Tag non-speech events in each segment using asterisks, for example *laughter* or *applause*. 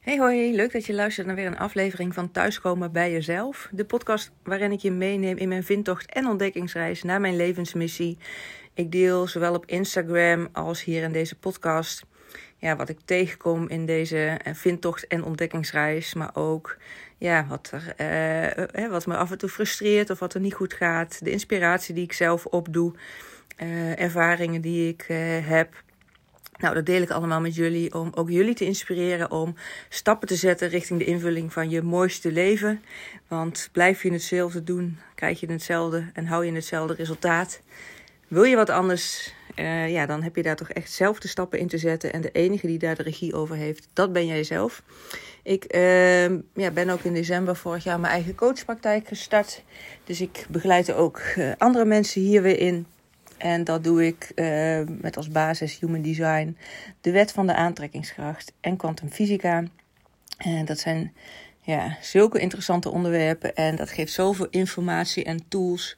Hey hoi, leuk dat je luistert naar weer een aflevering van Thuiskomen bij Jezelf. De podcast waarin ik je meeneem in mijn vindtocht en ontdekkingsreis naar mijn levensmissie. Ik deel zowel op Instagram als hier in deze podcast ja, wat ik tegenkom in deze eh, vindtocht en ontdekkingsreis. Maar ook ja, wat, er, eh, wat me af en toe frustreert of wat er niet goed gaat. De inspiratie die ik zelf opdoe. Uh, ervaringen die ik heb. Nou, dat deel ik allemaal met jullie om ook jullie te inspireren om stappen te zetten richting de invulling van je mooiste leven. Want blijf je hetzelfde doen, krijg je hetzelfde en hou je hetzelfde resultaat. Wil je wat anders, uh, ja, dan heb je daar toch echt zelf de stappen in te zetten. En de enige die daar de regie over heeft, dat ben jij zelf. Ik uh, ja, ben ook in december vorig jaar mijn eigen coachpraktijk gestart. Dus ik begeleid ook uh, andere mensen hier weer in. En dat doe ik uh, met als basis Human Design, de wet van de aantrekkingskracht en kwantumfysica. En dat zijn ja, zulke interessante onderwerpen en dat geeft zoveel informatie en tools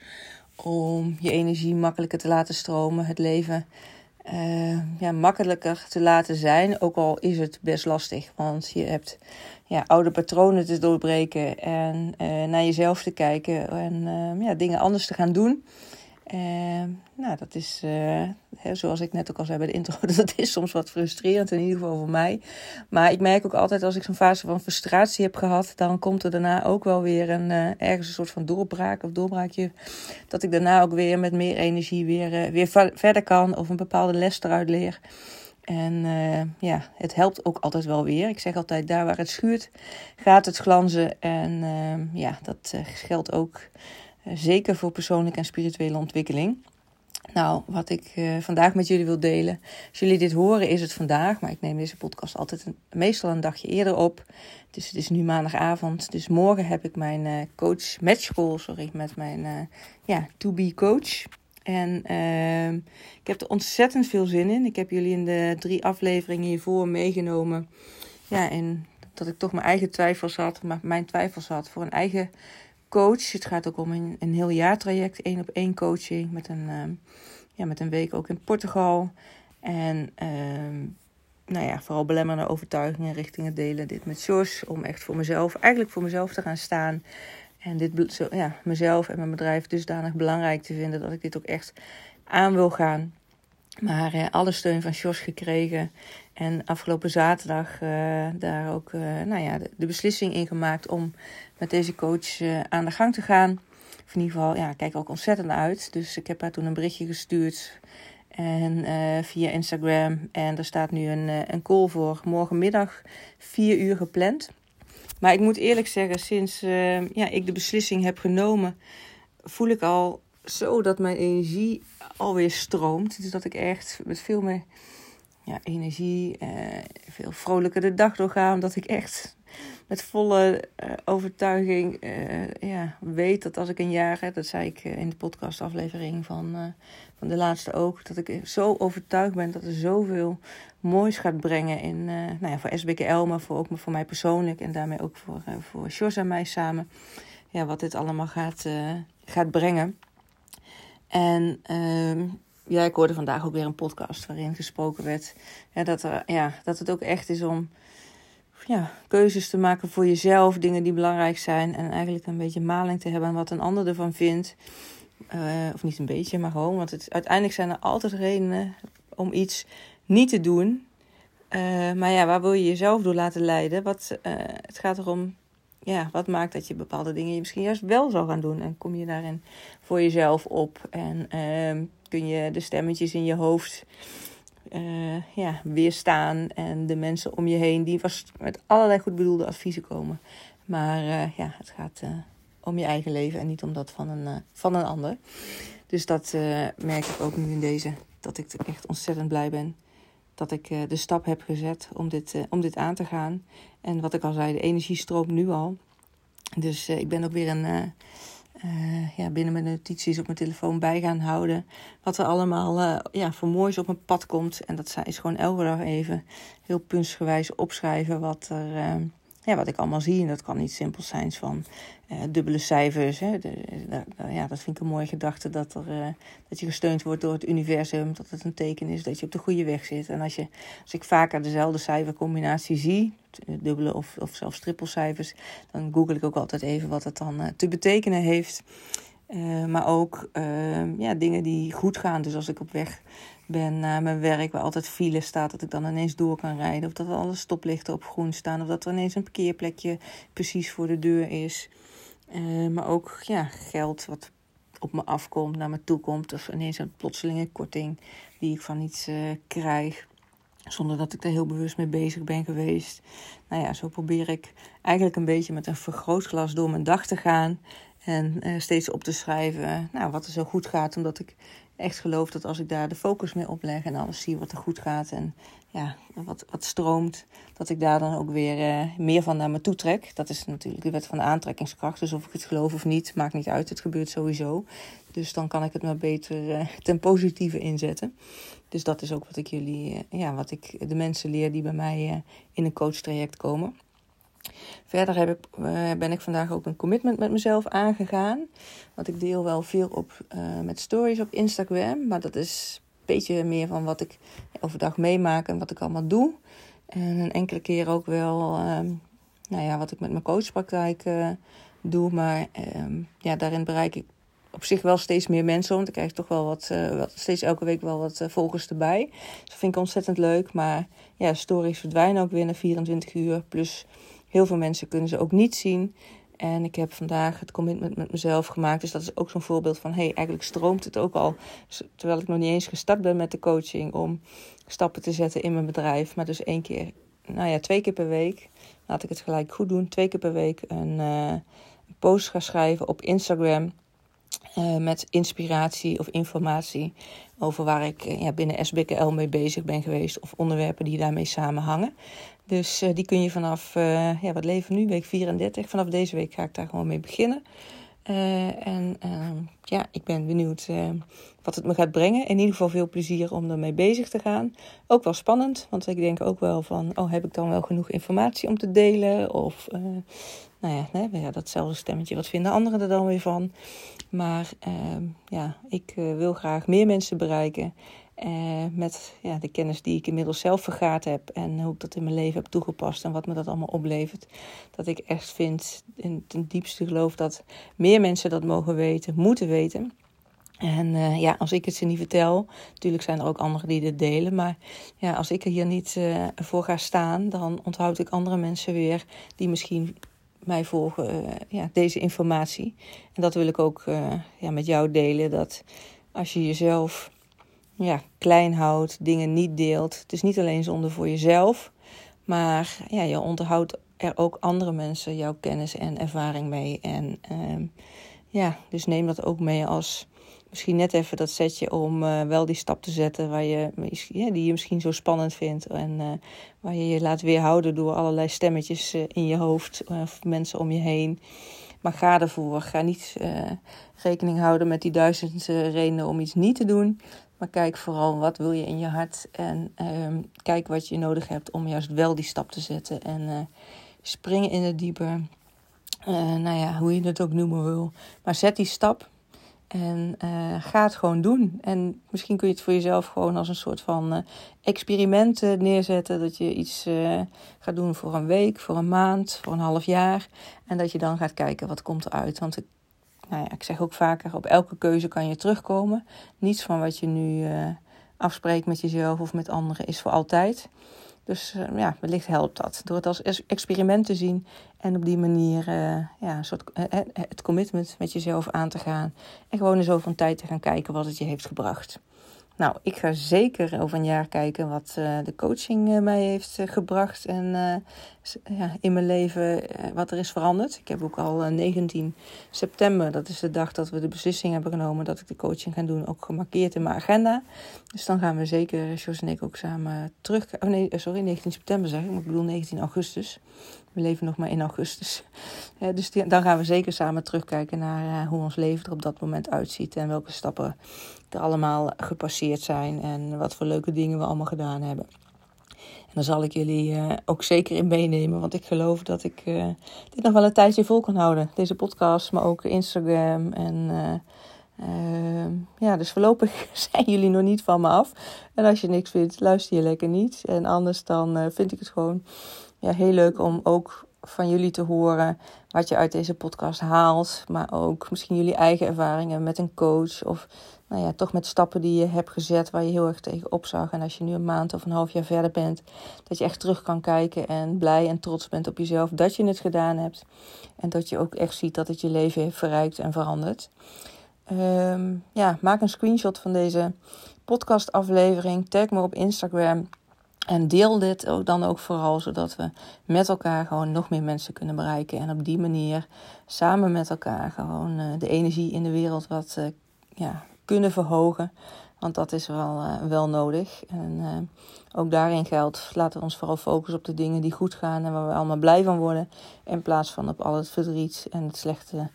om je energie makkelijker te laten stromen, het leven uh, ja, makkelijker te laten zijn. Ook al is het best lastig, want je hebt ja, oude patronen te doorbreken en uh, naar jezelf te kijken en ja, dingen anders te gaan doen. Uh, nou, dat is, uh, hè, zoals ik net ook al zei bij de intro, *laughs* dat is soms wat frustrerend, in ieder geval voor mij. Maar ik merk ook altijd als ik zo'n fase van frustratie heb gehad, dan komt er daarna ook wel weer een, uh, ergens een soort van doorbraak of doorbraakje. Dat ik daarna ook weer met meer energie weer, weer verder kan of een bepaalde les eruit leer. En ja, het helpt ook altijd wel weer. Ik zeg altijd, daar waar het schuurt, gaat het glanzen. En ja, dat geldt ook eh, zeker voor persoonlijke en spirituele ontwikkeling. Nou, wat ik uh, vandaag met jullie wil delen. Als jullie dit horen, is het vandaag. Maar ik neem deze podcast altijd een, meestal een dagje eerder op. Dus het is nu maandagavond. Dus morgen heb ik mijn uh, coach match call, sorry, met mijn ja, to-be coach. En ehm, ik heb er ontzettend veel zin in. Ik heb jullie in de drie afleveringen hiervoor meegenomen. Ja, en dat ik toch mijn eigen twijfels had, maar mijn twijfels had voor een eigen coach. Het gaat ook om een, een heel jaartraject, één op één coaching met een, um, ja, met een week ook in Portugal. En um, nou ja, vooral belemmerende overtuigingen richting het delen. Dit met Jos, om echt voor mezelf, eigenlijk voor mezelf te gaan staan. En dit, zo, ja, mezelf en mijn bedrijf dusdanig belangrijk te vinden dat ik dit ook echt aan wil gaan. Maar uh, alle steun van Jos gekregen. En afgelopen zaterdag uh, daar ook uh, nou ja, de, beslissing in gemaakt om met deze coach aan de gang te gaan. In ieder geval, ja, kijk ook ontzettend uit. Dus ik heb haar toen een berichtje gestuurd. En via Instagram. En er staat nu een, een call voor morgenmiddag, 4 uur gepland. Maar ik moet eerlijk zeggen, sinds ja, ik de beslissing heb genomen, voel ik al zo dat mijn energie alweer stroomt. Dus dat ik echt met veel meer ja, energie, eh, veel vrolijker de dag doorga. Omdat ik echt met volle uh, overtuiging uh, ja, weet dat als ik een jaar, hè, dat zei ik in de podcastaflevering van, van de laatste ook, dat ik zo overtuigd ben dat er zoveel moois gaat brengen in, nou ja, voor SBKL, maar voor, ook voor mij persoonlijk en daarmee ook voor, voor Sjors en mij samen. Ja, wat dit allemaal gaat, gaat brengen. En uh, ja, ik hoorde vandaag ook weer een podcast waarin gesproken werd dat, er, ja, dat het ook echt is om ja, keuzes te maken voor jezelf, dingen die belangrijk zijn. En eigenlijk een beetje maling te hebben aan wat een ander ervan vindt. Uh, of niet een beetje, maar gewoon. Want het, uiteindelijk zijn er altijd redenen om iets niet te doen. Uh, maar ja, waar wil je jezelf door laten leiden? Wat, uh, het gaat erom ja, wat maakt dat je bepaalde dingen je misschien juist wel zou gaan doen? En kom je daarin voor jezelf op? En uh, kun je de stemmetjes in je hoofd uh, ja, weerstaan? En de mensen om je heen die vast met allerlei goed bedoelde adviezen komen. Maar uh, ja, het gaat uh, om je eigen leven en niet om dat van een, van een ander. Dus dat merk ik ook nu in deze. Dat ik echt ontzettend blij ben dat ik de stap heb gezet om dit, om dit aan te gaan. En wat ik al zei, de energie stroomt nu al. Dus ik ben ook weer een, ja, binnen mijn notities op mijn telefoon bij gaan houden. Wat er allemaal ja, voor moois op mijn pad komt. En dat is gewoon elke dag even heel puntsgewijs opschrijven wat er, ja, wat ik allemaal zie. En dat kan niet simpel zijn van uh, dubbele cijfers. Hè. De, ja, dat vind ik een mooie gedachte dat, er, uh, dat je gesteund wordt door het universum. Dat het een teken is dat je op de goede weg zit. En als, je, als ik vaker dezelfde cijfercombinatie zie, dubbele of, of zelfs trippelcijfers, dan google ik ook altijd even wat het dan te betekenen heeft. Maar ook ja, dingen die goed gaan. Dus als ik op weg ben naar mijn werk, waar altijd file staat, dat ik dan ineens door kan rijden. Of dat alle stoplichten op groen staan. Of dat er ineens een parkeerplekje precies voor de deur is. Uh, maar ook ja, geld wat op me afkomt, naar me toe komt. Of ineens een plotselinge korting die ik van iets uh, krijg. Zonder dat ik er heel bewust mee bezig ben geweest. Nou ja, zo probeer ik eigenlijk een beetje met een vergrootglas door mijn dag te gaan. En uh, steeds op te schrijven nou, wat er zo goed gaat. Omdat ik echt geloof dat als ik daar de focus mee opleg en alles zie wat er goed gaat en ja, wat, wat stroomt, dat ik daar dan ook weer uh, meer van naar me toe trek. Dat is natuurlijk de wet van de aantrekkingskracht. Dus of ik het geloof of niet, maakt niet uit. Het gebeurt sowieso. Dus dan kan ik het maar beter uh, ten positieve inzetten. Dus dat is ook wat ik jullie, ja, wat ik de mensen leer die bij mij in een coachtraject komen. Verder heb ik, uh, ben ik vandaag ook een commitment met mezelf aangegaan. Want ik deel wel veel op, uh, met stories op Instagram. Maar dat is een beetje meer van wat ik overdag meemaak en wat ik allemaal doe. En een enkele keer ook wel uh, nou ja, wat ik met mijn coachpraktijk uh, doe. Maar ehm, ja, daarin bereik ik op zich wel steeds meer mensen. Want ik krijg toch wel wat, wat steeds elke week wel wat volgers erbij. Dus dat vind ik ontzettend leuk. Maar ja, stories verdwijnen ook weer na 24 uur. Plus Heel veel mensen kunnen ze ook niet zien. En ik heb vandaag het commitment met mezelf gemaakt. Dus dat is ook zo'n voorbeeld van: hey, eigenlijk stroomt het ook al. Terwijl ik nog niet eens gestart ben met de coaching om stappen te zetten in mijn bedrijf. Maar dus één keer, nou ja, twee keer per week. Laat ik het gelijk goed doen. Twee keer per week een, uh, een post gaan schrijven op Instagram. Uh, met inspiratie of informatie over waar ik uh, ja, binnen SBKL mee bezig ben geweest. Of onderwerpen die daarmee samenhangen. Dus uh, die kun je vanaf, ja, wat leven nu, week 34. Vanaf deze week ga ik daar gewoon mee beginnen. Uh, en ehm, ja, ik ben benieuwd wat het me gaat brengen. In ieder geval veel plezier om ermee bezig te gaan. Ook wel spannend, want ik denk ook wel van... oh, heb ik dan wel genoeg informatie om te delen? Of, nou ja, ja, datzelfde stemmetje, wat vinden anderen er dan weer van? Maar ehm, ja, ik wil graag meer mensen bereiken... Uh, met ja, de kennis die ik inmiddels zelf vergaard heb en hoe ik dat in mijn leven heb toegepast en wat me dat allemaal oplevert. Dat ik echt vind, in ten diepste geloof dat meer mensen dat mogen weten, moeten weten. En uh, ja, als ik het ze niet vertel, natuurlijk zijn er ook anderen die dit delen. Maar ja, als ik er hier niet uh, voor ga staan, dan onthoud ik andere mensen weer die misschien mij volgen, ja, deze informatie. En dat wil ik ook ja, met jou delen. Dat als je jezelf ja, klein houdt, dingen niet deelt. Het is niet alleen zonde voor jezelf, maar ja, je onderhoudt er ook andere mensen jouw kennis en ervaring mee. En uh, ja, dus neem dat ook mee als misschien net even dat setje om uh, wel die stap te zetten waar je, die je misschien zo spannend vindt. En uh, waar je je laat weerhouden door allerlei stemmetjes uh, in je hoofd of mensen om je heen. Maar ga ervoor. Ga niet rekening houden met die duizend redenen om iets niet te doen. Maar kijk vooral wat wil je in je hart. En uh, kijk wat je nodig hebt om juist wel die stap te zetten. En uh, springen in het diepe. Uh, nou ja, hoe je het ook noemen wil. Maar zet die stap. En uh, ga het gewoon doen. En misschien kun je het voor jezelf gewoon als een soort van experiment neerzetten. Dat je iets gaat doen voor een week, voor een maand, voor een half jaar. En dat je dan gaat kijken wat komt eruit. Want ik nou ja, ik zeg ook vaker, op elke keuze kan je terugkomen. Niets van wat je nu uh, afspreekt met jezelf of met anderen is voor altijd. Dus uh, ja, wellicht helpt dat. Door het als experiment te zien en op die manier uh, ja, een soort, het commitment met jezelf aan te gaan. En gewoon in zoveel tijd te gaan kijken wat het je heeft gebracht. Nou, ik ga zeker over een jaar kijken wat uh, de coaching uh, mij heeft uh, gebracht en ja, in mijn leven wat er is veranderd. Ik heb ook al 19 september, dat is de dag dat we de beslissing hebben genomen dat ik de coaching ga doen, ook gemarkeerd in mijn agenda. Dus dan gaan we zeker, Jos en ik, ook samen terug. Oh nee, sorry, 19 september zeg ik, maar ik bedoel 19 augustus. We leven nog maar in augustus. dus dan gaan we zeker samen terugkijken naar hoe ons leven er op dat moment uitziet en welke stappen er allemaal gepasseerd zijn en wat voor leuke dingen we allemaal gedaan hebben. En daar zal ik jullie uh, ook zeker in meenemen, want ik geloof dat ik uh, dit nog wel een tijdje vol kan houden. Deze podcast, maar ook Instagram. En uh, ja, dus voorlopig *laughs* zijn jullie nog niet van me af. En als je niks vindt, luister je lekker niet. En anders dan vind ik het gewoon ja, heel leuk om ook van jullie te horen wat je uit deze podcast haalt. Maar ook misschien jullie eigen ervaringen met een coach. Of nou ja, toch met stappen die je hebt gezet waar je heel erg tegen opzag. En als je nu een maand of een half jaar verder bent, dat je echt terug kan kijken en blij en trots bent op jezelf dat je het gedaan hebt. En dat je ook echt ziet dat het je leven heeft verrijkt en veranderd. Ehm, ja, maak een screenshot van deze podcastaflevering. Tag me op Instagram. En deel dit ook dan ook vooral, zodat we met elkaar gewoon nog meer mensen kunnen bereiken. En op die manier samen met elkaar gewoon uh, de energie in de wereld wat uh, ja, kunnen verhogen. Want dat is wel, uh, wel nodig. En ook daarin geldt, laten we ons vooral focussen op de dingen die goed gaan en waar we allemaal blij van worden. In plaats van op al het verdriet en het slechte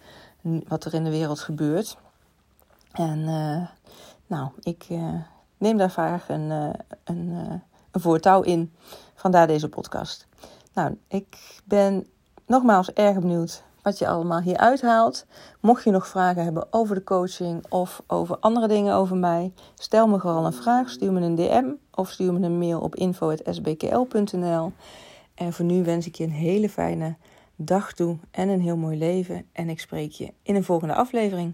wat er in de wereld gebeurt. En nou, ik neem daar vaak een, een een voortouw in. Vandaar deze podcast. Nou, ik ben nogmaals erg benieuwd wat je allemaal hier uithaalt. Mocht je nog vragen hebben over de coaching of over andere dingen over mij, stel me gewoon een vraag. Stuur me een DM of stuur me een mail op info.sbkl.nl. En voor nu wens ik je een hele fijne dag toe en een heel mooi leven. En ik spreek je in een volgende aflevering.